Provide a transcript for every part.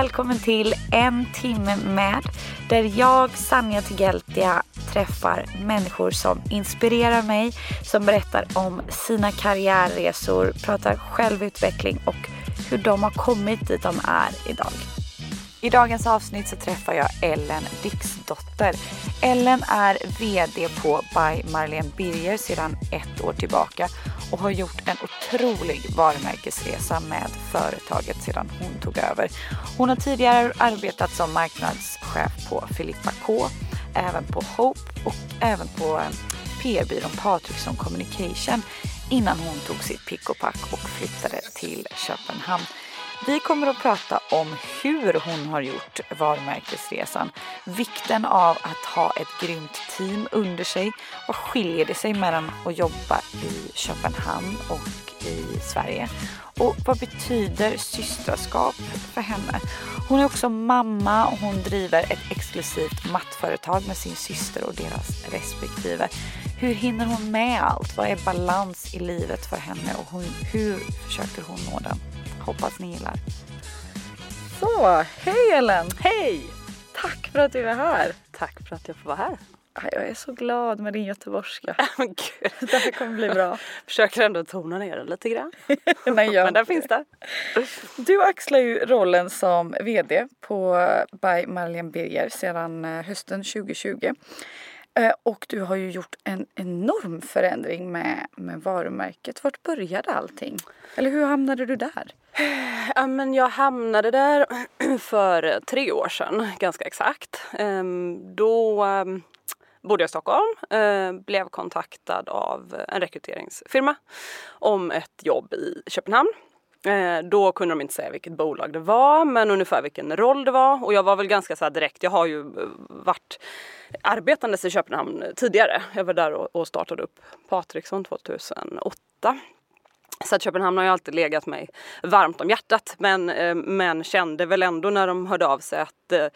Välkommen till En timme med där jag, Sanja Tigeltia, träffar människor som inspirerar mig, som berättar om sina karriärresor, pratar självutveckling och hur de har kommit dit de är idag. I dagens avsnitt så träffar jag Ellen Dixdotter. Ellen är VD på By Marlene Birger sedan ett år tillbaka och har gjort en otrolig varumärkesresa med företaget sedan hon tog över. Hon har tidigare arbetat som marknadschef på Filippa K, även på Hope och även på eh, PR-byrån Patriksson Communication innan hon tog sitt pick och pack och flyttade till Köpenhamn. Vi kommer att prata om hur hon har gjort varumärkesresan, vikten av att ha ett grymt team under sig. Vad skiljer det sig mellan att jobba i Köpenhamn och i Sverige? Och vad betyder systraskap för henne? Hon är också mamma och hon driver ett exklusivt mattföretag med sin syster och deras respektive. Hur hinner hon med allt? Vad är balans i livet för henne och hon, hur försöker hon nå den? Hoppas ni gillar. Så, hej Ellen! Hej! Tack för att du är här. Tack för att jag får vara här. Jag är så glad med din göteborgska. Det här kommer bli bra. Försöker ändå tona ner den lite grann. Nej, jag Men den finns där. Du axlar ju rollen som VD på By Marlene Birger sedan eh, hösten 2020. Eh, Och du har ju gjort en enorm förändring med, med varumärket. Vart började allting? Eller hur hamnade du där? Ja, men jag hamnade där för tre år sedan, ganska exakt. Ehm, då ehm, bodde jag i Stockholm, eh, blev kontaktad av en rekryteringsfirma om ett jobb i Köpenhamn. Eh, då kunde de inte säga vilket bolag det var men ungefär vilken roll det var och jag var väl ganska så här direkt, jag har ju eh, varit arbetandes i Köpenhamn tidigare. Jag var där och startade upp Patriksson 2008. Så att Köpenhamn har ju alltid legat mig varmt om hjärtat men, eh, men kände väl ändå när de hörde av sig att eh,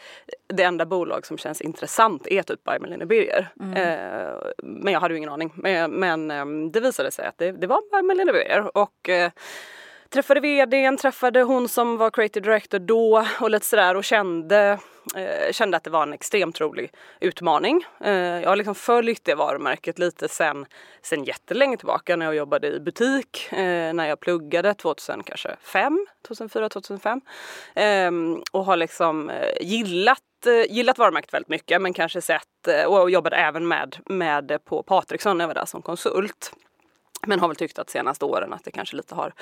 det enda bolag som känns intressant är typ By Malene Birger. Eh, men jag hade ju ingen aning. Men, men eh, det visade sig att det, det var By Malene Birger och träffade vdn, träffade hon som var creative director då och lite sådär och kände, eh, kände att det var en extremt rolig utmaning. Eh, jag har liksom följt det varumärket lite sen, sen jättelänge tillbaka när jag jobbade i butik, eh, när jag pluggade 2005, 2004, 2005 eh, och har liksom eh, gillat eh, gillat varumärket väldigt mycket men kanske sett eh, och jobbade även med, med på Patriksson när jag var där som konsult. Men har väl tyckt att senaste åren att det kanske lite har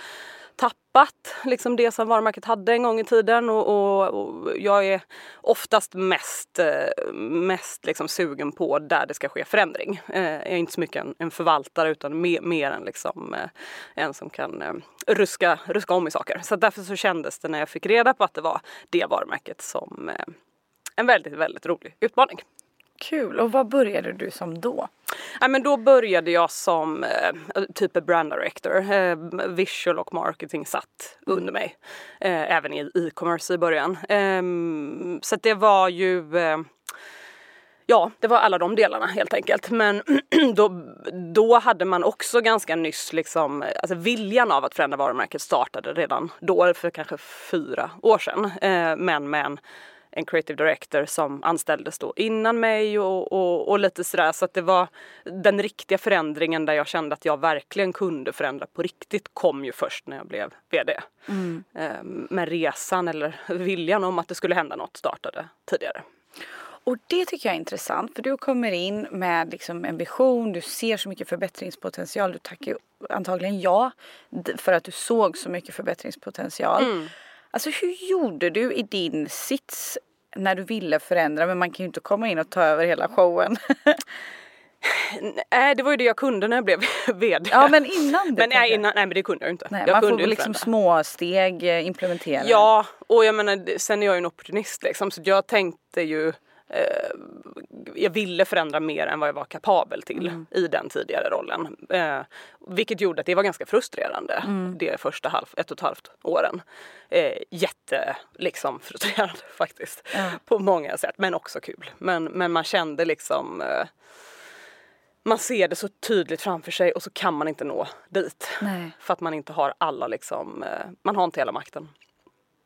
tappat liksom det som varumärket hade en gång i tiden och, och, och jag är oftast mest, eh, mest liksom sugen på där det ska ske förändring. Eh, jag är inte så mycket en, en förvaltare utan mer, mer en, liksom, eh, en som kan eh, ruska, ruska om i saker. Så därför så kändes det när jag fick reda på att det var det varumärket som eh, en väldigt, väldigt rolig utmaning. Kul. Och vad började du som då? Ja, men då började jag som eh, typ brand director. Eh, visual och marketing satt under mig. Eh, även i e-commerce i början. Ehm, så att det var ju eh, Ja, det var alla de delarna helt enkelt. Men då, då hade man också ganska nyss liksom, alltså viljan av att förändra varumärket startade redan då, för kanske fyra år sedan. Eh, men med en, en creative director som anställdes då innan mig och, och, och lite sådär. Så att det var den riktiga förändringen där jag kände att jag verkligen kunde förändra på riktigt kom ju först när jag blev VD. Eh, men resan eller viljan om att det skulle hända något startade tidigare. Och det tycker jag är intressant för du kommer in med liksom en vision, du ser så mycket förbättringspotential, du tackar antagligen ja för att du såg så mycket förbättringspotential. Mm. Alltså hur gjorde du i din sits när du ville förändra men man kan ju inte komma in och ta över hela showen. Nej det var ju det jag kunde när jag blev VD. Ja men innan det. Men nej, innan, nej men det kunde jag inte. Nej, jag man kunde får liksom små steg eh, implementera. Ja och jag menar sen är jag ju en opportunist liksom så jag tänkte ju jag ville förändra mer än vad jag var kapabel till mm. i den tidigare rollen. Eh, vilket gjorde att det var ganska frustrerande mm. de första halv, ett och ett halvt åren. Eh, jätte liksom frustrerande faktiskt mm. på många sätt men också kul. Men, men man kände liksom eh, man ser det så tydligt framför sig och så kan man inte nå dit. Nej. För att man inte har alla liksom, eh, man har inte hela makten.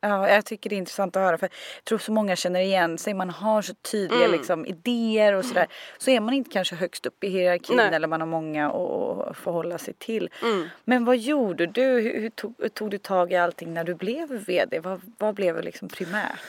Ja, jag tycker det är intressant att höra för jag tror så många känner igen sig. Man har så tydliga mm. liksom, idéer och sådär. Så är man inte kanske högst upp i hierarkin Nej. eller man har många att förhålla sig till. Mm. Men vad gjorde du? Hur, hur, tog, hur, tog, du tag i allting när du blev VD? Vad, vad blev liksom primärt?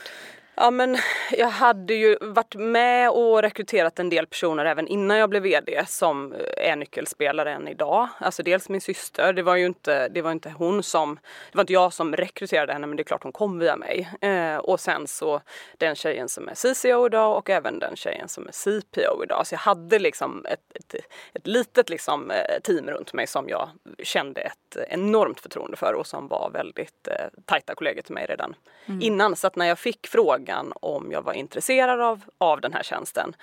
Ja men jag hade ju varit med och rekryterat en del personer även innan jag blev VD som är nyckelspelare än idag. Alltså dels min syster, det var ju inte, det var inte hon som, det var inte jag som rekryterade henne men det är klart hon kom via mig. Eh, och sen så den tjejen som är CCO idag och även den tjejen som är CPO idag. Så jag hade liksom ett, ett, ett litet liksom eh, team runt mig som jag kände ett enormt förtroende för och som var väldigt eh, tajta kollegor till mig redan mm. innan. Så att när jag fick frågan frågan om jag var intresserad av, av den här tjänsten.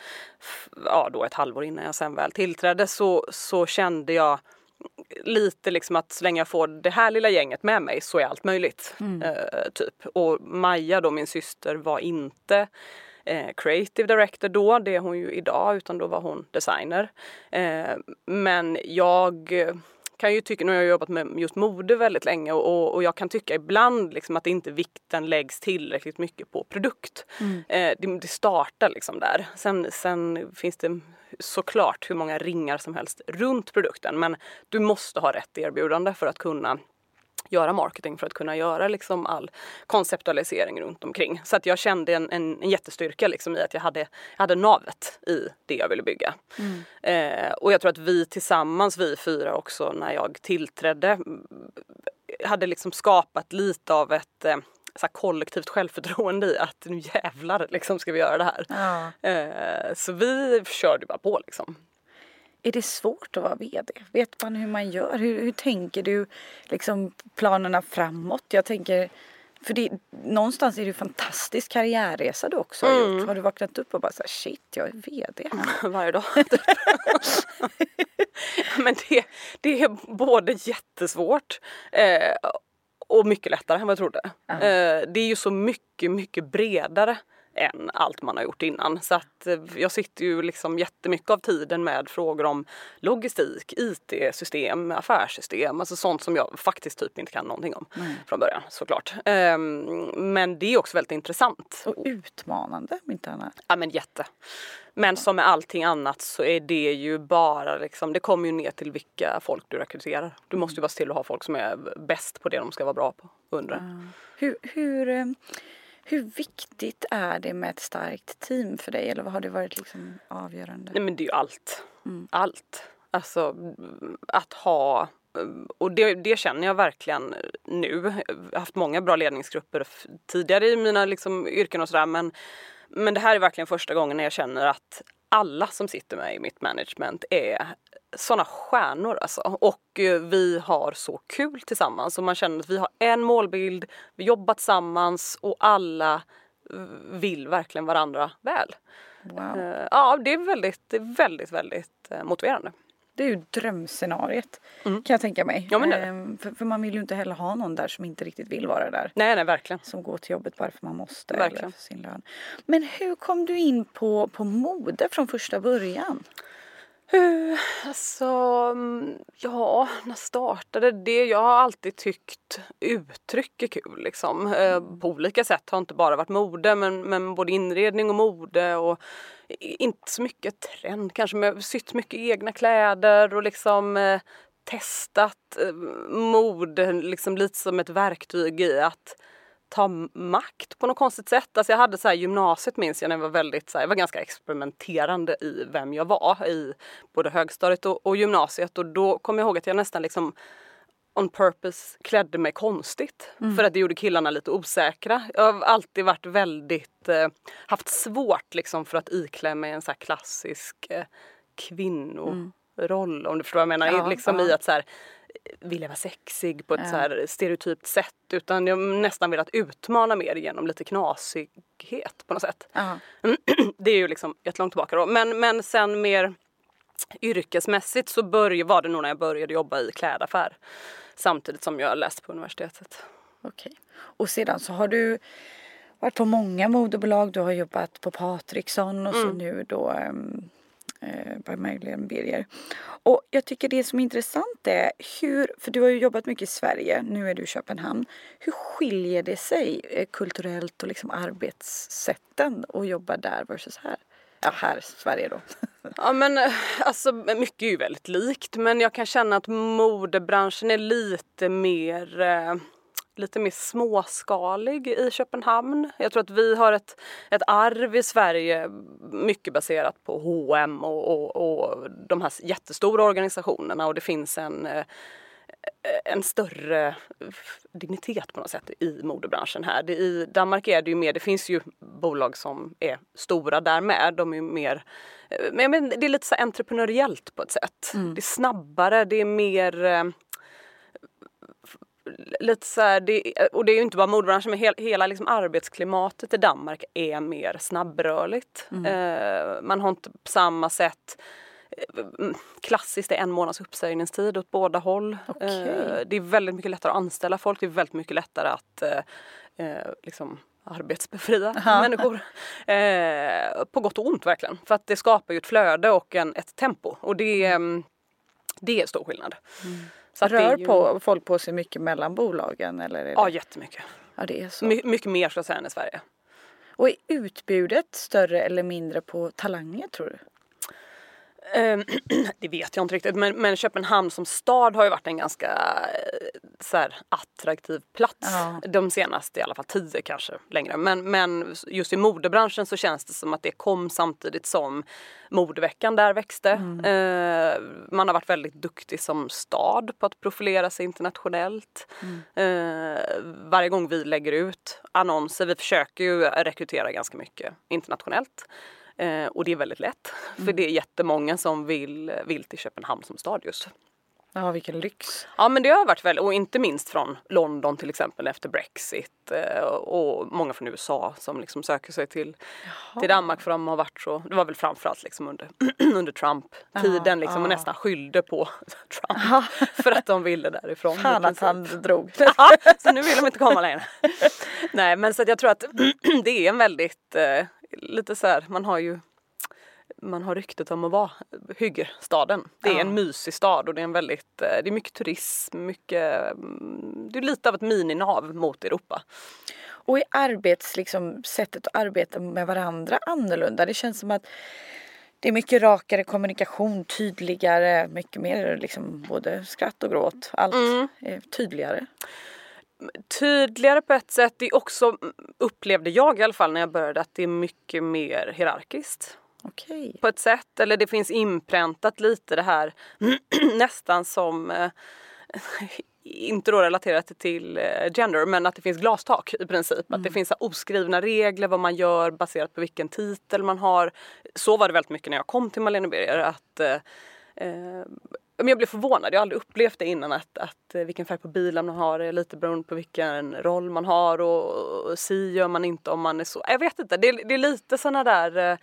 Ja, då ett halvår innan jag sen väl tillträdde så, så kände jag lite liksom att så länge jag får det här lilla gänget med mig så är allt möjligt. Mm. Eh, typ. Och Maja då, min syster, var inte eh, creative director då, det är hon ju idag, utan då var hon designer. Eh, men jag kan ju tycka, nu har jag jobbat med just mode väldigt länge och, och jag kan tycka ibland liksom att inte vikten läggs tillräckligt mycket på produkt. Mm. Eh, det, det, startar liksom där. Sen, sen finns det såklart hur många ringar som helst runt produkten men du måste ha rätt erbjudande för att kunna göra marketing för att kunna göra liksom all konceptualisering runt omkring. Så att jag kände en, en, en jättestyrka liksom i att jag hade, jag hade navet i det jag ville bygga. Mm. Eh, och jag tror att vi tillsammans, vi fyra också, när jag tillträdde hade liksom skapat lite av ett eh, så kollektivt självförtroende i att nu jävlar liksom ska vi göra det här. Ja. Eh, så vi körde bara på liksom. Är det svårt att vara VD? Vet man hur man gör? Hur, hur tänker du liksom planerna framåt? Jag tänker, för det, någonstans är det ju fantastisk karriärresa du också har mm. gjort. Har du vaknat upp och bara så här, shit jag är VD? Varje dag. Men det, det är både jättesvårt eh, och mycket lättare än vad jag trodde. Mm. Eh, det är ju så mycket, mycket bredare än allt man har gjort innan. Så att eh, jag sitter ju liksom jättemycket av tiden med frågor om logistik, IT-system, affärssystem, alltså sånt som jag faktiskt typ inte kan någonting om mm. från början såklart. Um, men det är också väldigt intressant. Och utmanande om inte annat. Ja men jätte. Men som med allting annat så är det ju bara liksom, det kommer ju ner till vilka folk du rekryterar. Du måste ju bara se till att ha folk som är bäst på det de ska vara bra på. Undrar. Mm. Hur, hur eh, hur viktigt är det med ett starkt team för dig eller vad har det varit liksom avgörande? Nej men det är ju allt. Mm. Allt. Alltså att ha och det, det, känner jag verkligen nu. Jag har haft många bra ledningsgrupper tidigare i mina liksom, yrken och sådär men, men det här är verkligen första gången när jag känner att alla som sitter med i mitt management är sådana stjärnor alltså. Och eh, vi har så kul tillsammans och man känner att vi har en målbild, vi jobbar tillsammans och alla vill verkligen varandra väl. Wow. Eh, ja, det är väldigt, väldigt, väldigt eh, motiverande. Det är ju drömscenariet mm. kan jag tänka mig. Ja, men. Ehm, för, för, man vill ju inte heller ha någon där som inte riktigt vill vara där. Nej, nej verkligen. Som går till jobbet bara för man måste. Verkligen. Eller för sin lön. Men hur kom du in på, på mode från första början? Uh, alltså, mm, ja, när startade det? Jag har alltid tyckt uttryck är kul liksom. Uh, på olika sätt har inte bara varit mode men, men både inredning och mode och inte så mycket trend kanske men jag har sytt mycket egna kläder och liksom uh, testat mode liksom lite som ett verktyg i att ta makt på något konstigt sätt. Alltså jag hade så här gymnasiet minns jag när jag var väldigt så här, jag var ganska experimenterande i vem jag var i både högstadiet och, och gymnasiet och då kommer jag ihåg att jag nästan liksom on purpose klädde mig konstigt mm. för att det gjorde killarna lite osäkra. Jag har alltid varit väldigt, eh, haft svårt liksom för att iklä mig en så klassisk eh, kvinnoroll mm. om du förstår vad jag menar. Ja, liksom ja. i att så här, vilja vara sexig på ett ja. så här stereotypt sätt utan jag nästan velat utmana mer genom lite knasighet på något sätt. Ja. Det är ju liksom jättelångt tillbaka då. Men, men sen mer yrkesmässigt så började, var det nog när jag började jobba i klädaffär samtidigt som jag läste på universitetet. Okej. Och sedan så har du varit på många modebolag. Du har jobbat på Patriksson och mm. så nu då um, eh, by Magdalene Birger. Och jag tycker det som är intressant är hur, för du har ju jobbat mycket i Sverige, nu är du i Köpenhamn. Hur skiljer det sig eh, kulturellt och liksom arbetssätten att jobba där versus här? Ja, här i Sverige då. ja men eh, alltså mycket är ju väldigt likt men jag kan känna att modebranschen är lite mer eh, lite mer småskalig i Köpenhamn. Jag tror att vi har ett, ett arv i Sverige mycket baserat på H&M och, och, och de här jättestora organisationerna och det finns en eh, en större dignitet på något sätt i modebranschen här. I Danmark är det ju mer, det finns ju bolag som är stora där med. De är mer, eh, men det är lite så entreprenöriellt på ett sätt. Mm. Det är snabbare, det är mer eh, lite så här, det, och det är ju inte bara modebranschen men hela, hela liksom arbetsklimatet i Danmark är mer snabbrörligt. Mm. Eh, man har inte på samma sätt eh, Klassiskt är en månads uppsägningstid åt båda håll. Okay. Eh, det är väldigt mycket lättare att anställa folk, det är väldigt mycket lättare att eh, eh liksom arbetsbefria Aha. människor. Eh, på gott och ont verkligen. För att det skapar ju ett flöde och en, ett tempo och det, mm. det är stor skillnad. Mm. Så Rör ju... på folk på sig mycket mellan bolagen? Eller det... Ja, jättemycket. Ja, det är så. My mycket mer så att säga än i Sverige. Och är utbudet större eller mindre på talanger tror du? Ehm, det vet jag inte riktigt men, men, Köpenhamn som stad har ju varit en ganska eh, så här, attraktiv plats ja. de senaste i alla fall tio kanske längre. Men, men just i modebranschen så känns det som att det kom samtidigt som modeveckan där växte. Mm. Eh, man har varit väldigt duktig som stad på att profilera sig internationellt. Mm. Eh, varje gång vi lägger ut annonser, vi försöker ju rekrytera ganska mycket internationellt. Eh, och det är väldigt lätt mm. för det är jättemånga som vill, vill till Köpenhamn som stad just. Ja, vilken lyx. Ja, men det har varit väldigt, och inte minst från London till exempel efter Brexit eh, och många från USA som liksom söker sig till, till Danmark för de har varit så, det var väl framförallt liksom under, under Trump-tiden liksom och nästan skyllde på Trump för att de ville därifrån. Fan att han drog. ja, så nu vill de inte komma längre. Nej, men så att jag tror att det är en väldigt, eh, lite så här, man har ju man har ryktet om att vara hyggerstaden. Det är ja. en mysig stad och det är en väldigt, eh, det är mycket turism, mycket, mm, det är lite av ett mininav mot Europa. Och är arbets, liksom, sättet att arbeta med varandra annorlunda? Det känns som att det är mycket rakare kommunikation, tydligare, mycket mer liksom både skratt och gråt. Allt mm. är tydligare. Tydligare på ett sätt. Det är också, upplevde jag i alla fall när jag började, att det är mycket mer hierarkiskt. Okay. På ett sätt, eller det finns inpräntat lite det här nästan som eh, inte då relaterat till eh, gender men att det finns glastak i princip. Mm. Att det mm. finns oskrivna regler vad man gör baserat på vilken titel man har. Så var det väldigt mycket när jag kom till Malene Birger att eh, eh men jag blev förvånad, jag har aldrig upplevt det innan att, att eh, vilken färg på bilen man har är lite beroende på vilken roll man har och, och si gör man inte om man är så. Jag vet inte, det, det är lite sådana där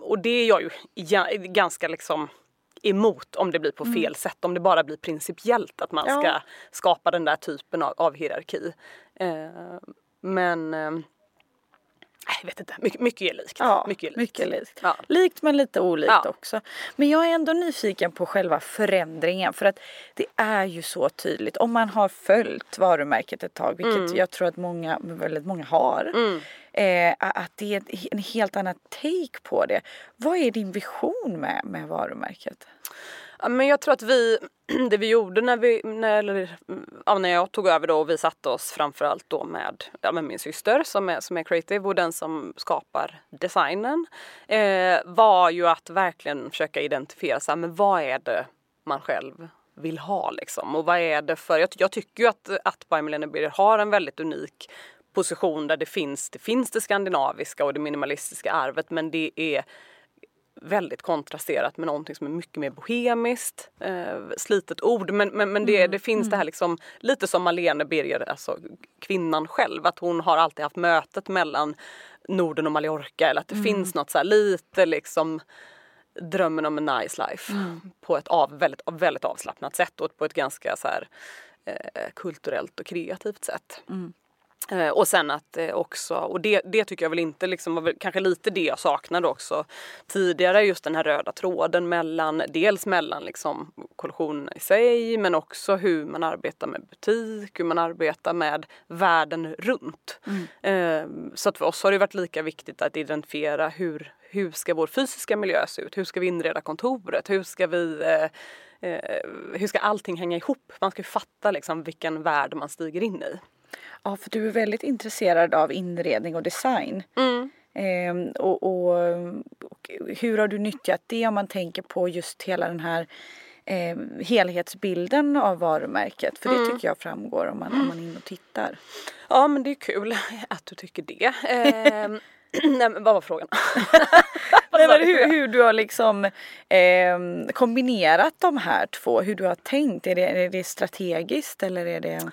och det är jag ju ganska liksom emot om det blir på mm. fel sätt, om det bara blir principiellt att man ja. ska skapa den där typen av, av hierarki. Eh, men eh, jag vet inte, mycket, mycket är likt. Ja, mycket är likt. Mycket likt. Ja. likt men lite olikt ja. också. Men jag är ändå nyfiken på själva förändringen för att det är ju så tydligt om man har följt varumärket ett tag, vilket mm. jag tror att många, väldigt många har. Mm. Eh, att det är en helt annan take på det. Vad är din vision med, med varumärket? Ja, men jag tror att vi, det vi gjorde när, vi, när, ja, när jag tog över då och vi satte oss framförallt då med, ja, med min syster som är, som är creative och den som skapar designen eh, var ju att verkligen försöka identifiera så här, men vad är det man själv vill ha liksom? Och vad är det för, jag, jag tycker ju att, att By Millennia Birger har en väldigt unik position där det finns, det finns det skandinaviska och det minimalistiska arvet men det är väldigt kontrasterat med någonting som är mycket mer bohemiskt. Eh, slitet ord men, men, men det, mm. det finns mm. det här liksom lite som Malene Birger, alltså kvinnan själv, att hon har alltid haft mötet mellan Norden och Mallorca eller att det mm. finns något så här lite liksom drömmen om en nice life mm. på ett av, väldigt, väldigt avslappnat sätt och på ett ganska så här, eh, kulturellt och kreativt sätt. Eh, och sen att eh, också, och det, det tycker jag väl inte liksom var kanske lite det jag saknade också tidigare, just den här röda tråden mellan, dels mellan liksom kollektionen i sig men också hur man arbetar med butik, hur man arbetar med världen runt. Mm. Eh, så att för oss har det varit lika viktigt att identifiera hur, hur ska vår fysiska miljö se ut? Hur ska vi inreda kontoret? Hur ska vi hur ska allting hänga ihop? Man ska ju fatta liksom vilken värld man stiger in i. Ja, för du är väldigt intresserad av inredning och design. Mm. Eh, och, och, och, hur har du nyttjat det om man tänker på just hela den här eh, helhetsbilden av varumärket? För mm. det tycker jag framgår om man, om man är inne och tittar. Ja, men det är kul att du tycker det. Eh, nej, men vad var frågan? nej, men hur, hur, du har liksom eh, kombinerat de här två, hur du har tänkt. Är det, är det strategiskt eller är det?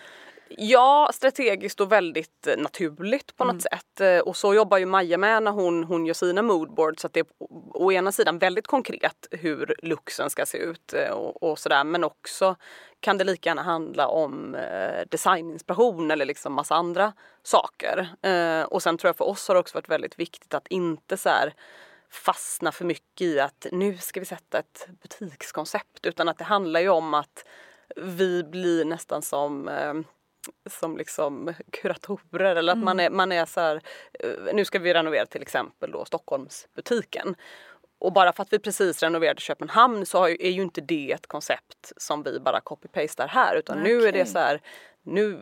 Ja, strategiskt och väldigt eh, naturligt på något mm. sätt. Eh, och så jobbar ju Maja med när hon, hon gör sina moodboards. Så att det är å ena sidan väldigt konkret hur luxen ska se ut eh, och, och sådär. Men också kan det lika gärna handla om eh, designinspiration eller liksom massa andra saker. Eh, och sen tror jag för oss har det också varit väldigt viktigt att inte så här fastna för mycket i att nu ska vi sätta ett butikskoncept utan att det handlar ju om att vi blir nästan som eh, som liksom kuratorer eller att mm. man är, man är så här, eh, nu ska vi renovera till exempel då Stockholmsbutiken. Och bara för att vi precis renoverade Köpenhamn så är ju inte det ett koncept som vi bara copy-pastar här utan okay. nu är det så här nu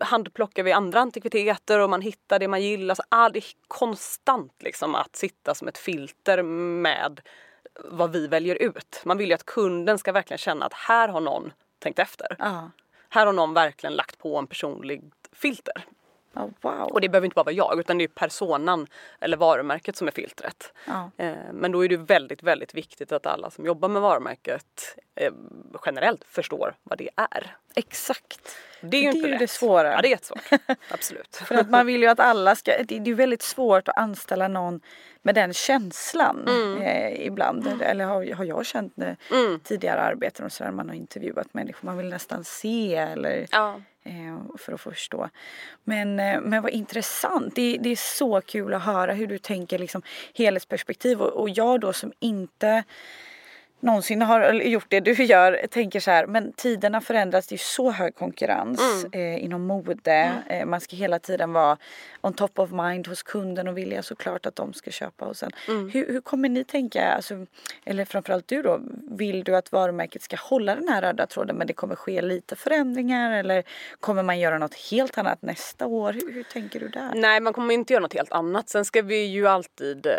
handplockar vi andra antikviteter och man hittar det man gillar. Så all, det är konstant liksom att sitta som ett filter med vad vi väljer ut. Man vill ju att kunden ska verkligen känna att här har någon tänkt efter. Uh här har någon verkligen lagt på en personlig filter. Oh, wow. Och det behöver inte bara vara jag utan det är personan eller varumärket som är filtret. Oh. men då är det väldigt, väldigt viktigt att alla som jobbar med varumärket eh, generellt förstår vad det är. Exakt. Det är ju det är lätt. det svåra. Ja det är jättesvårt. Absolut. För att man vill ju att alla ska, det är väldigt svårt att anställa någon med den känslan mm. eh, ibland. Mm. Eller har, har jag känt när mm. tidigare arbeten och sådär man har intervjuat människor. Man vill nästan se eller ja. Eh, för att förstå. Men, eh, men vad intressant. Det, det är så kul att höra hur du tänker liksom helhetsperspektiv och, och jag då som inte någonsin har gjort det du gör tänker så här, men tiderna förändras, det är så hög konkurrens mm. eh, inom mode. Mm. Eh, man ska hela tiden vara on top of mind hos kunden och vilja såklart att de ska köpa och sen. Mm. Hur, hur, kommer ni tänka, alltså, eller framförallt du då, vill du att varumärket ska hålla den här röda tråden men det kommer ske lite förändringar eller kommer man göra något helt annat nästa år? Hur, hur tänker du där? Nej, man kommer inte göra något helt annat. Sen ska vi ju alltid eh,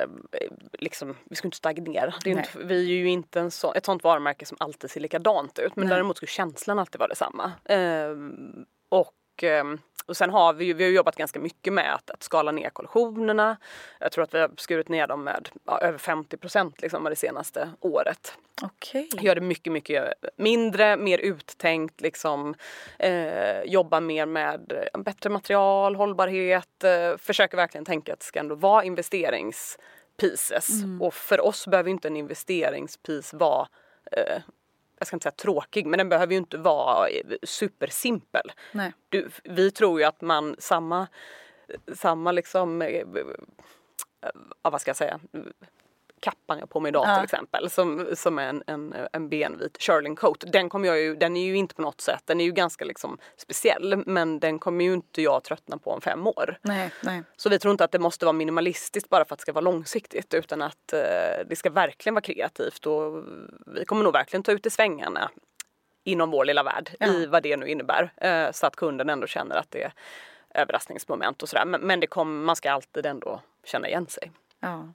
liksom, vi ska inte stagnera. Det är inte, vi är ju inte en så, ett sånt varumärke som alltid ser likadant ut men Nej. däremot ska känslan alltid vara detsamma. Ehm, och ehm, och sen har vi ju, vi har jobbat ganska mycket med att, att skala ner kollektionerna. Jag tror att vi har skurit ner dem med ja, över 50 procent liksom det senaste året. Okej. Okay. Gör det mycket, mycket mindre, mer uttänkt liksom. Eh, jobba mer med bättre material, hållbarhet. Eh, försöker verkligen tänka att det ska ändå vara investerings pieces. Mm. Och för oss behöver inte en investeringspis vara eh, jag ska inte säga tråkig, men den behöver ju inte vara eh, supersimpel. Du, vi tror ju att man samma, samma liksom, eh, vad ska jag säga, kappan jag har på mig idag Ja. till exempel som, som är en, en, en benvit Sherling coat. Den kommer jag ju, den är ju inte på något sätt, den är ju ganska liksom speciell men den kommer ju inte jag tröttna på om fem år. Nej, nej. Så vi tror inte att det måste vara minimalistiskt bara för att det ska vara långsiktigt utan att eh, det ska verkligen vara kreativt och vi kommer nog verkligen ta ut i svängarna inom vår lilla värld i vad det nu innebär eh, så att kunden ändå känner att det är överraskningsmoment och sådär. Men, men det kommer, man ska alltid ändå känna igen sig. Ja.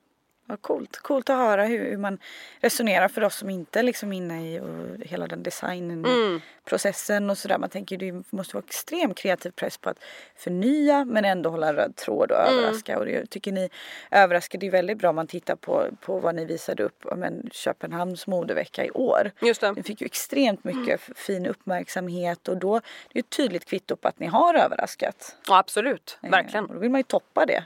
Vad coolt. Coolt att höra hur, hur man resonerar för oss som inte är liksom inne i och hela den designen, Mm. processen och sådär. Man tänker det måste vara extrem kreativ press på att förnya men ändå hålla en röd tråd och Mm. överraska. Och det tycker ni överraskar, det är väldigt bra om man tittar på, på vad ni visade upp om en Köpenhamns modevecka i år. Just det. Den fick ju extremt mycket f- fin uppmärksamhet och då det är ett tydligt kvitto på att ni har överraskat. Ja, absolut, Eh, verkligen. Och då vill man ju toppa det.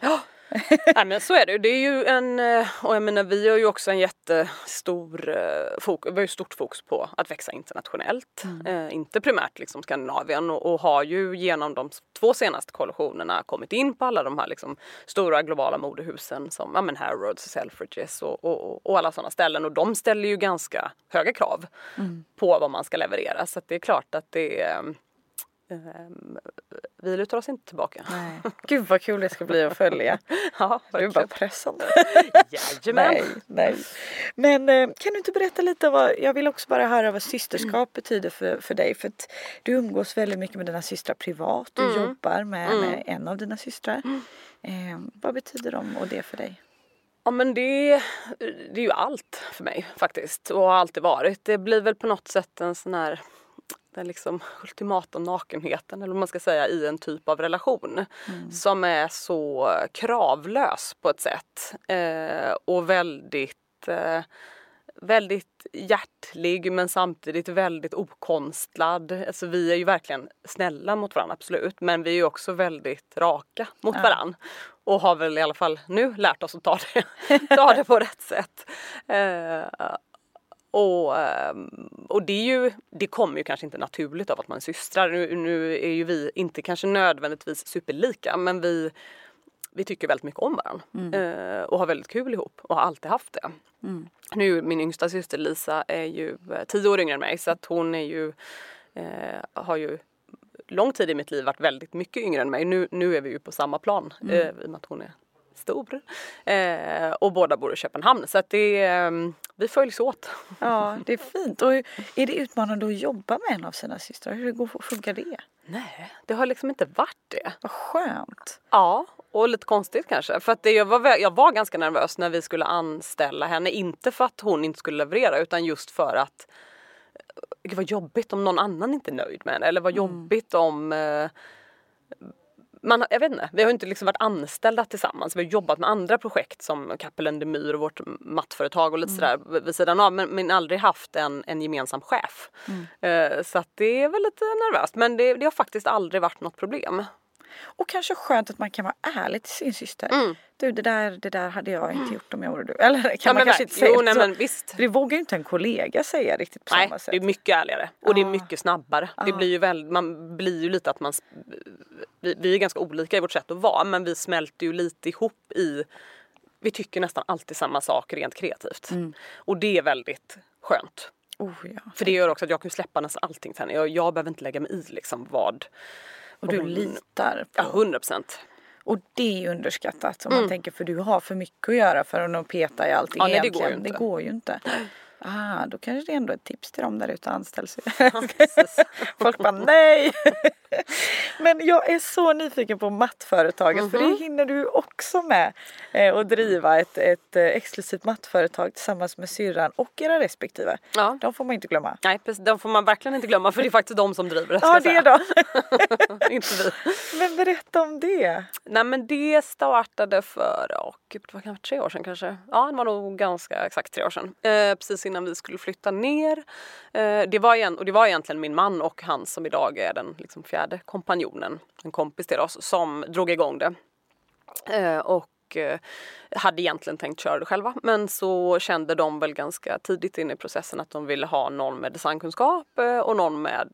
Nej men så är det. Det är ju en, eh, och jag menar vi har ju också en jättestor eh, fokus, vi har ju stort fokus på att växa internationellt. Eh, inte primärt liksom Skandinavien och, och har ju genom de två senaste kollektionerna kommit in på alla de här liksom stora globala modehusen som ja, men Harrods, Selfridges och, och, och alla sådana ställen och de ställer ju ganska höga krav på vad man ska leverera så att det är klart att det är vi lutar oss inte tillbaka. Nej. Gud vad kul det ska bli att följa. Ja, Du är bara pressande. Jajamän. Nej, nej. Men eh, kan du inte berätta lite vad, jag vill också bara höra vad systerskap betyder för, för dig. För att du umgås väldigt mycket med dina systrar privat. Du Mm. jobbar med, med en av dina systrar. Eh, vad betyder de och det för dig? Ja men det, det är ju allt för mig faktiskt och har alltid varit. Det blir väl på något sätt en sån här den liksom ultimata nakenheten eller vad man ska säga i en typ av relation som är så kravlös på ett sätt eh, och väldigt eh, väldigt hjärtlig men samtidigt väldigt okonstlad. Alltså vi är ju verkligen snälla mot varandra absolut men vi är ju också väldigt raka mot varandra. Och har väl i alla fall nu lärt oss att ta det, ta det på rätt sätt. Eh, och, ehm, och det, är ju, det kommer ju kanske inte naturligt av att man är systrar. Nu, nu är ju vi inte kanske nödvändigtvis superlika men vi, vi tycker väldigt mycket om varandra. Eh, och har väldigt kul ihop och har alltid haft det. Nu min yngsta syster Lisa är ju eh, tio år yngre än mig så att hon är ju, eh, har ju lång tid i mitt liv varit väldigt mycket yngre än mig. Nu, nu är vi ju på samma plan eh, i och med att hon är stor. Eh, och båda bor i Köpenhamn så att det, eh, vi följs åt. Ja, det är fint. Och är det utmanande att jobba med en av sina systrar? Hur går, funkar det? Nej, det har liksom inte varit det. Vad skönt. Ja, och lite konstigt kanske. För att det, jag, var, jag var ganska nervös när vi skulle anställa henne. Inte för att hon inte skulle leverera utan just för att Gud vad jobbigt om någon annan inte är nöjd med henne. Eller vad jobbigt om eh, man, jag vet inte, vi har inte liksom varit anställda tillsammans. Vi har jobbat med andra projekt som Kappelen de Myr och vårt mattföretag och lite sådär vid sidan av. Men, men aldrig haft en, en gemensam chef. Eh, så att det är väl lite nervöst. Men det, det har faktiskt aldrig varit något problem. Och kanske skönt att man kan vara ärlig till sin syster. Mm. Du det där, det där hade jag inte gjort om jag vore du. Eller kan Ja, man kanske nej, inte säga jo, nej, men visst. För det vågar ju inte en kollega säga riktigt på Nej, samma sätt. det är mycket ärligare och det är Ah. mycket snabbare. Det blir ju väl, man blir ju lite att man... Vi, vi är ganska olika i vårt sätt att vara men vi smälter ju lite ihop i... Vi tycker nästan alltid samma sak rent kreativt. Mm. Och det är väldigt skönt. Oh, ja. För det gör också att jag kan släppa nästan allting henne. Jag, jag behöver inte lägga mig i liksom vad... Och du hon- litar Ja, på. hundra procent. Och det är underskattat om man tänker för du har för mycket att göra för att peta i allting Ja, nej, det går egentligen. inte. Det går ju inte. Ah, då kanske det är ändå ett tips till dem där ute anställs. Folk bara nej. Men jag är så nyfiken på mattföretaget för Mhm. det hinner du också med. Eh, och driva ett, ett eh, exklusivt mattföretag tillsammans med syrran och era respektive. Ja. De får man inte glömma. Nej, precis, de får man verkligen inte glömma för det är faktiskt de som driver det. Ja det då. inte vi. Men berätta om det. Nej men det startade för, åh gud vad kan det vara, tre år sedan kanske? Ja det var nog ganska exakt tre år sedan. Eh, precis innan vi skulle flytta ner. Eh, det, var igen, och det var egentligen min man och han som idag är den liksom, fjärde kompanjonen, en kompis till oss, som drog igång det. Eh, och eh, hade egentligen tänkt köra det själva men så kände de väl ganska tidigt in i processen att de ville ha någon med designkunskap och någon med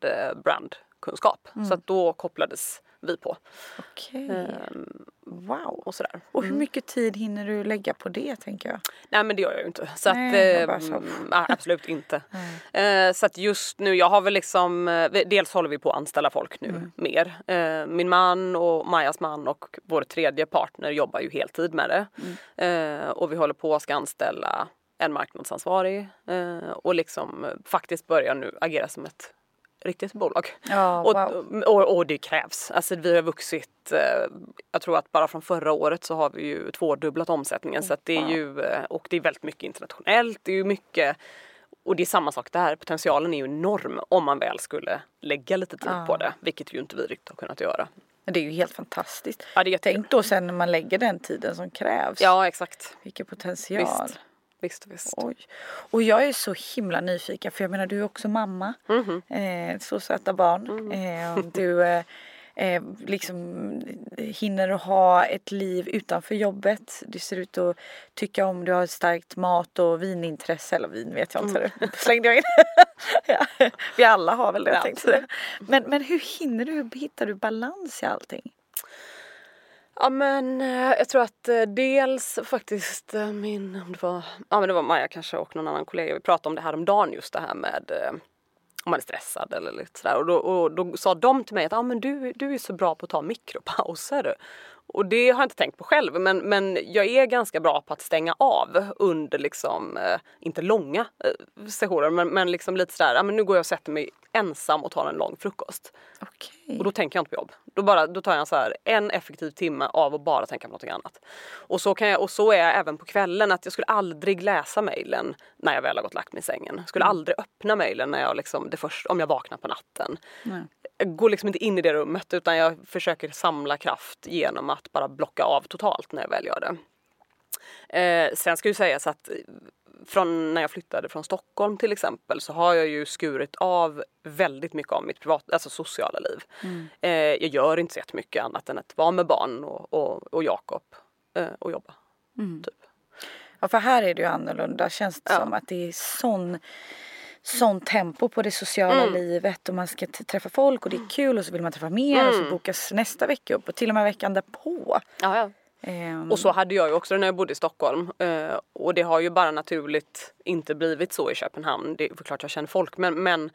brandkunskap. Så att då kopplades vi på. Okej. Ehm, Wow. och sådär. Och hur mycket tid hinner du lägga på det tänker jag? Nej men det gör jag ju inte. Så Nej, att, eh, mm, ja, absolut inte. Eh, så att just nu, jag har väl liksom, eh, dels håller vi på att anställa folk nu Mm. mer. Eh, min man och Majas man och vår tredje partner jobbar ju heltid med det. Mm. Eh, och vi håller på att ska anställa en marknadsansvarig eh, och liksom eh, faktiskt börja nu agera som ett riktigt bolag. Ja, Och, wow. och, och det krävs. Alltså vi har vuxit, eh, jag tror att bara från förra året så har vi ju tvådubblat omsättningen så att det är ju, eh, och det är väldigt mycket internationellt, det är ju mycket och det är samma sak där, potentialen är ju enorm om man väl skulle lägga lite tid på det, vilket ju inte vi riktigt har kunnat göra. Det är ju helt fantastiskt. Ja, det är jätte- Tänk då sen när man lägger den tiden som krävs. Ja exakt, Vilken potential. visst. Visst, visst. Oj. Och jag är så himla nyfiken för jag menar du är också mamma. Mhm. Eh, så söta barn. Eh, du eh, eh, liksom hinner ha ett liv utanför jobbet. Du ser ut att tycka om, du har ett starkt mat och vinintresse. Eller vin vet jag inte. Mm. Slängde jag in. ja, vi alla har väl det. Ja. tänkte jag. Men, men hur hinner du, hur hittar du balans i allting? Ja men eh, jag tror att eh, dels faktiskt eh, min, om det var, ja men det var Maja kanske och någon annan kollega, vi pratade om det här om dagen just det här med om man är stressad eller lite sådär och då, och då sa de till mig att ah, men du, du är så bra på att ta mikropauser. Och det har jag inte tänkt på själv men, men jag är ganska bra på att stänga av under liksom, inte långa sessioner men, men liksom lite sådär, ah, men nu går jag och sätter mig ensam och tar en lång frukost. Okej. Och då tänker jag inte på jobb. Då, bara, då tar jag så här, en effektiv timme av att bara tänka på någonting annat. Och så, kan jag, och så är jag även på kvällen. Att jag skulle aldrig läsa mejlen när jag väl har gått lagt mig i sängen. Skulle aldrig öppna mejlen när jag liksom, det först, om jag vaknar på natten. Nej. Jag går liksom inte in i det rummet utan jag försöker samla kraft genom att bara blocka av totalt när jag väl gör det. Eh, sen ska ju sägas att från när jag flyttade från Stockholm till exempel så har jag ju skurit av väldigt mycket av mitt privat, alltså sociala liv. Eh, jag gör inte så jättemycket annat än att vara med barn och, och, och Jakob eh, och jobba. Typ. Ja för här är det ju annorlunda känns det Ja. som att det är sån sån tempo på det sociala Mm. livet och man ska träffa folk och det är kul och så vill man träffa mer och Mm. så bokas nästa vecka upp och till och med veckan därpå. Ja, ja. Ehm, Och så hade jag ju också när jag bodde i Stockholm. Eh, och det har ju bara naturligt inte blivit så i Köpenhamn. Det är klart jag känner folk men, men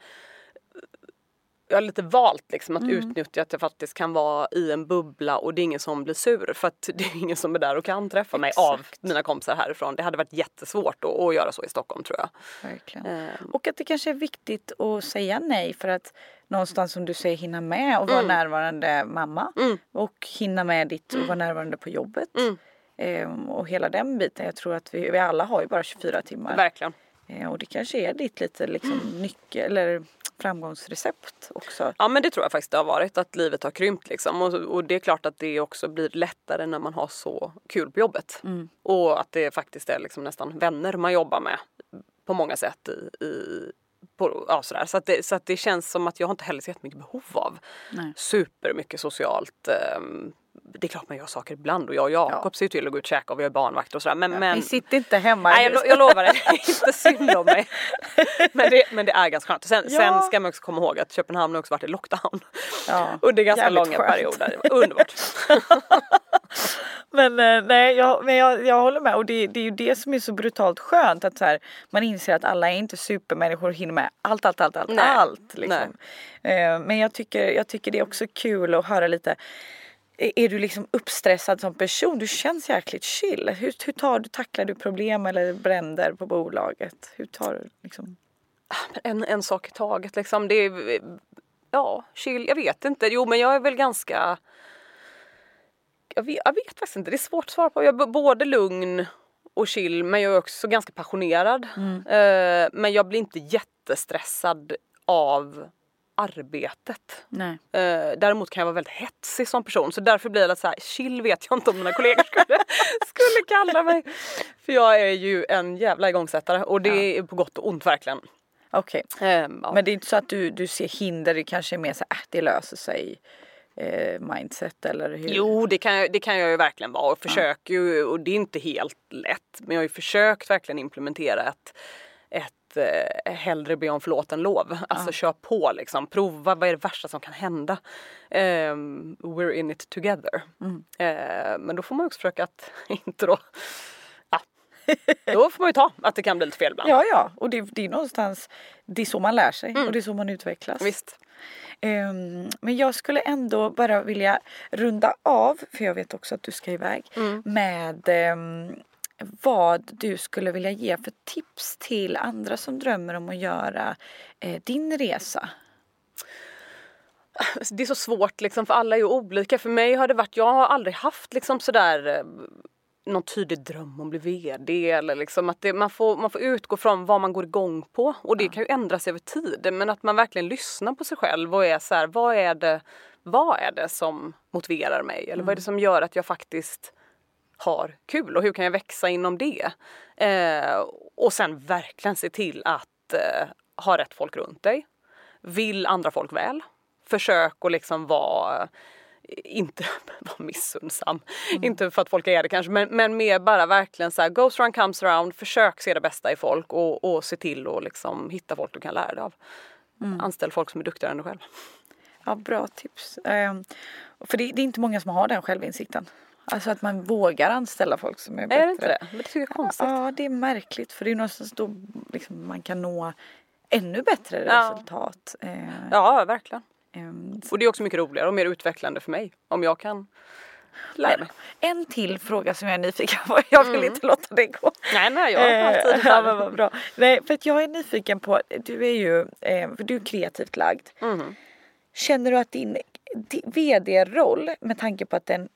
jag har lite valt liksom att Mm. utnyttja att jag faktiskt kan vara i en bubbla och det är ingen som blir sur för att det är ingen som är där och kan träffa mig av Exakt. mina kompisar härifrån. Det hade varit jättesvårt att, att göra så i Stockholm tror jag. Verkligen. Ehm, Och att det kanske är viktigt att säga nej för att någonstans som du säger hinna med och vara närvarande mamma Mm. och hinna med ditt och vara närvarande på jobbet. Mm. Ehm, och hela den biten. Jag tror att vi, vi alla har ju bara 24 timmar. Verkligen. Ehm, och det kanske är ditt lite liksom nyckel eller framgångsrecept också. Ja men det tror jag faktiskt det har varit, att livet har krympt liksom. Och, och det är klart att det också blir lättare när man har så kul på jobbet. Mm. Och att det faktiskt är liksom nästan vänner man jobbar med på många sätt. I, i, på, ja, sådär. Så, att det, så att det känns som att jag har inte heller så jättemycket behov av Nej. supermycket socialt. ehm, det är klart man gör saker ibland och jag och Jakob ser ju till att gå ut och käka och vi har barnvakt och sådär. Men, men Vi sitter inte hemma. Nej, jag, jag lovar är inte synd om mig. Men det, men det är ganska skönt. Sen, Ja. sen ska man också komma ihåg att Köpenhamn har också varit i lockdown. Ja, Under ganska jävligt långa skönt. perioder. Underbart. Men eh, nej, jag, men jag, jag håller med och det, det är ju det som är så brutalt skönt att så här, man inser att alla är inte supermänniskor och hinner med allt, allt, allt, allt, Nej. allt. Liksom. Eh, Men jag tycker, jag tycker det är också kul att höra lite är är du liksom uppstressad som person? Du känns jäkligt chill. Hur, hur tar du, tacklar du problem eller bränder på bolaget? Hur tar du liksom? En, en sak i taget liksom. Det är, ja, chill. Jag vet inte. Jo, men jag är väl ganska... Jag vet, jag vet faktiskt inte. Det är svårt att svara på. Jag är både lugn och chill, men jag är också ganska passionerad. Eh, men jag blir inte jättestressad av arbetet. Nej. Eh, däremot kan jag vara väldigt hetsig som person så därför blir det så här, chill vet jag inte om mina kollegor skulle, skulle kalla mig. För jag är ju en jävla igångsättare och det är på gott och ont verkligen. Okej. Ehm, ja. Men det är inte så att du, du ser hinder, det kanske är mer så här, äh, det löser sig eh, mindset eller hur? Jo det kan, det kan jag ju verkligen vara och försöker ju och det är inte helt lätt men jag har ju försökt verkligen implementera ett ett eh, hellre be om förlåt än lov. Alltså kör på liksom, prova, vad är det värsta som kan hända? Ehm, we're in it together. Eh, men då får man också försöka att inte då, ja, då får man ju ta att det kan bli lite fel ibland. Ja, ja, och det, det är någonstans, det är så man lär sig och det är så man utvecklas. Visst. Ehm, men jag skulle ändå bara vilja runda av, för jag vet också att du ska iväg, med ehm, vad du skulle vilja ge för tips till andra som drömmer om att göra eh, din resa. det är så svårt liksom för alla är ju olika. För mig har det varit, jag har aldrig haft liksom sådär eh, någon tydlig dröm om att bli VD eller liksom att det, man, får, man får utgå från vad man går igång på och det kan ju ändras över tid men att man verkligen lyssnar på sig själv och är så här, vad är det, vad är det som motiverar mig eller vad är det som gör att jag faktiskt har kul och hur kan jag växa inom det? Eh, och sen verkligen se till att eh, ha rätt folk runt dig. Vill andra folk väl? Försök att liksom vara inte vara missunnsam. Inte för att folk är det kanske men, men mer bara verkligen så här goes around comes around. Försök se det bästa i folk och, och se till att liksom hitta folk du kan lära dig av. Anställ folk som är duktigare än du själv. Ja, bra tips. Ehm, för det, det är inte många som har den självinsikten. Alltså att man vågar anställa folk som är bättre. Är det inte det? Men det tycker jag är konstigt. Ja, det är märkligt för det är någonstans då liksom man kan nå ännu bättre Ja. resultat. Eh, Ja, verkligen. Ehm, Och det är också mycket roligare och mer utvecklande för mig om jag kan lära mig. En till fråga som jag är nyfiken på. Jag vill inte låta det gå. Nej, nej, jag har Eh, alltid ja, men vad bra. Nej, för att jag är nyfiken på, du är ju eh, för du är kreativt lagd. Mhm. Känner du att din, din vd-roll, med tanke på att den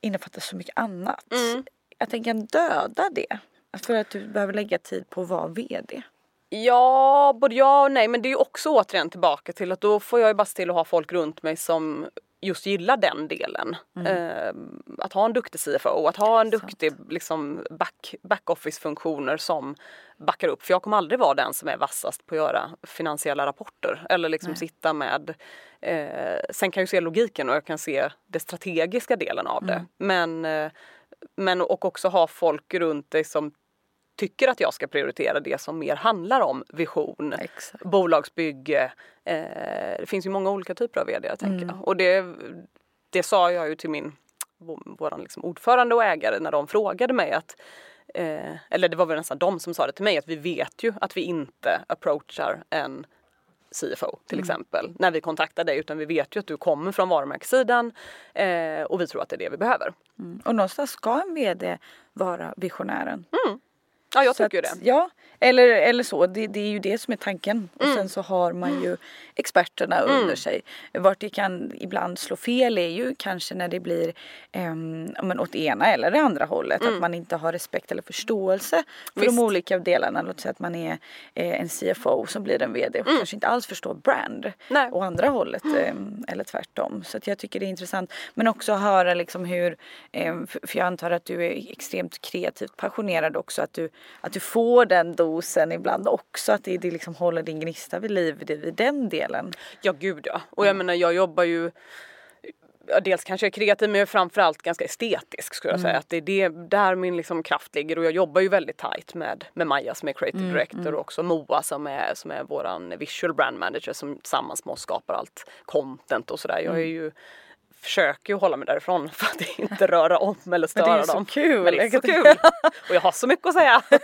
innefattar så mycket annat, Mm. att den kan döda det? För att du behöver lägga tid på att vara vd. Ja, både ja och nej men det är ju också återigen tillbaka till att då får jag ju bara se till att ha folk runt mig som just gillar den delen. Eh, att ha en duktig CFO, att ha en duktig liksom, back, backoffice funktioner som backar upp. För jag kommer aldrig vara den som är vassast på att göra finansiella rapporter eller liksom sitta med eh, Sen kan jag ju se logiken och jag kan se det strategiska delen av det. Men, eh, men och också ha folk runt dig som tycker att jag ska prioritera det som mer handlar om vision, Exakt. bolagsbygge. Eh, det finns ju många olika typer av vd tänker jag. Och det, det sa jag ju till min vår- liksom ordförande och ägare när de frågade mig att eh, eller det var väl nästan de som sa det till mig att vi vet ju att vi inte approachar en CFO till exempel när vi kontaktar dig utan vi vet ju att du kommer från varumärkessidan eh, och vi tror att det är det vi behöver. Mm. Och någonstans ska en vd vara visionären. Ja jag Så tycker att- det. Ja, eller, eller så. Det, det är ju det som är tanken. Och Mm. sen så har man ju experterna under sig. Vart det kan ibland slå fel är ju kanske när det blir um, men åt ena eller det andra hållet. Att man inte har respekt eller förståelse för Mm. Visst. de olika delarna. Låt säga att man är eh, en CFO som blir en VD och kanske inte alls förstår brand. Mm. Nej. Och andra hållet em, eller tvärtom. Så att jag tycker det är intressant. Men också höra liksom hur, för för jag antar att du är extremt kreativt passionerad också. Att du, att du får den dosen ibland också. Att det, det liksom håller din gnista vid liv vid den delen. Ja gud ja. Och jag menar jag jobbar ju ja, dels kanske jag är kreativ men jag är framförallt ganska estetisk skulle jag säga. Att det är det, där min liksom kraft ligger och jag jobbar ju väldigt tight med, med Maja som är creative director och också Moa som är, som är våran visual brand manager som tillsammans med oss skapar allt content och sådär. Jag är ju försöker ju hålla mig därifrån för att inte röra om eller Men det störa är ju så dem. kul. Men det är så kul! Och jag har så mycket att säga.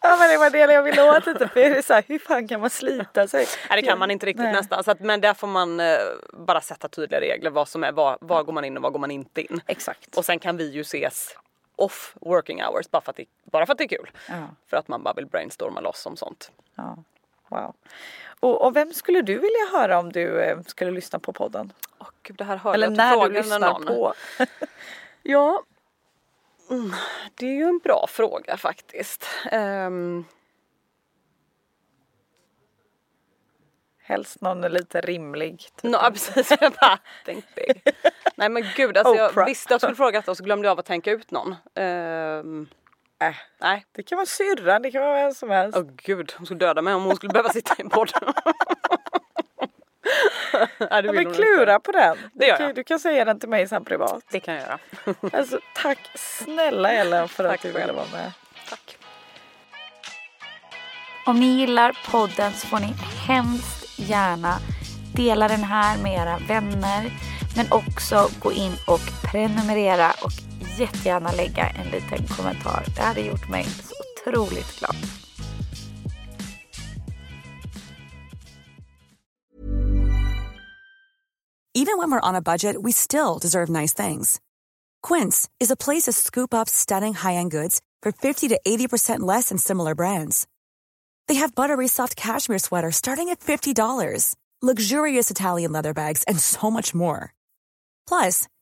Ja men det var det jag ville åt lite. För det är så här, hur fan kan man slita sig? Nej det kan man inte riktigt Nej. nästan. Så att, men där får man eh, bara sätta tydliga regler. Vad som är, var, var går man in och var går man inte in. Exakt. Och sen kan vi ju ses off working hours bara för att det, bara för att det är kul. Ja. För att man bara vill brainstorma loss om sånt. Ja. Wow. Och, och vem skulle du vilja höra om du eh, skulle lyssna på podden? Åh gud det här hörde Eller jag när du lyssnar någon. på. Ja, mm, det är ju en bra fråga faktiskt. Um, Helst någon lite rimlig. Typ. no, precis, jag bara think big. Nej men gud, alltså jag Oprah. visste att jag skulle fråga detta och så glömde jag av att tänka ut någon. Ehm, Äh, nej, det kan vara syrran, det kan vara vem som helst. åh gud, hon skulle döda mig om hon skulle behöva sitta i en podd. Nej, det Ja, vill men klura inte. på den. Det gör du, kan, jag. du kan säga den till mig sen privat. Det kan jag göra. Alltså tack snälla Ellen för Tack att du ville vara med. Tack. Om ni gillar podden så får ni hemskt gärna dela den här med era vänner. Men också gå in och prenumerera och jättegärna lägga en liten kommentar. Det hade gjort mig så otroligt glad. Even when we're on a budget we still deserve nice things. Quince is a place to scoop up stunning high-end goods for 50 to 80% less than similar brands. They have buttery soft cashmere sweaters starting at $50, luxurious Italian leather bags, and so much more. Plus,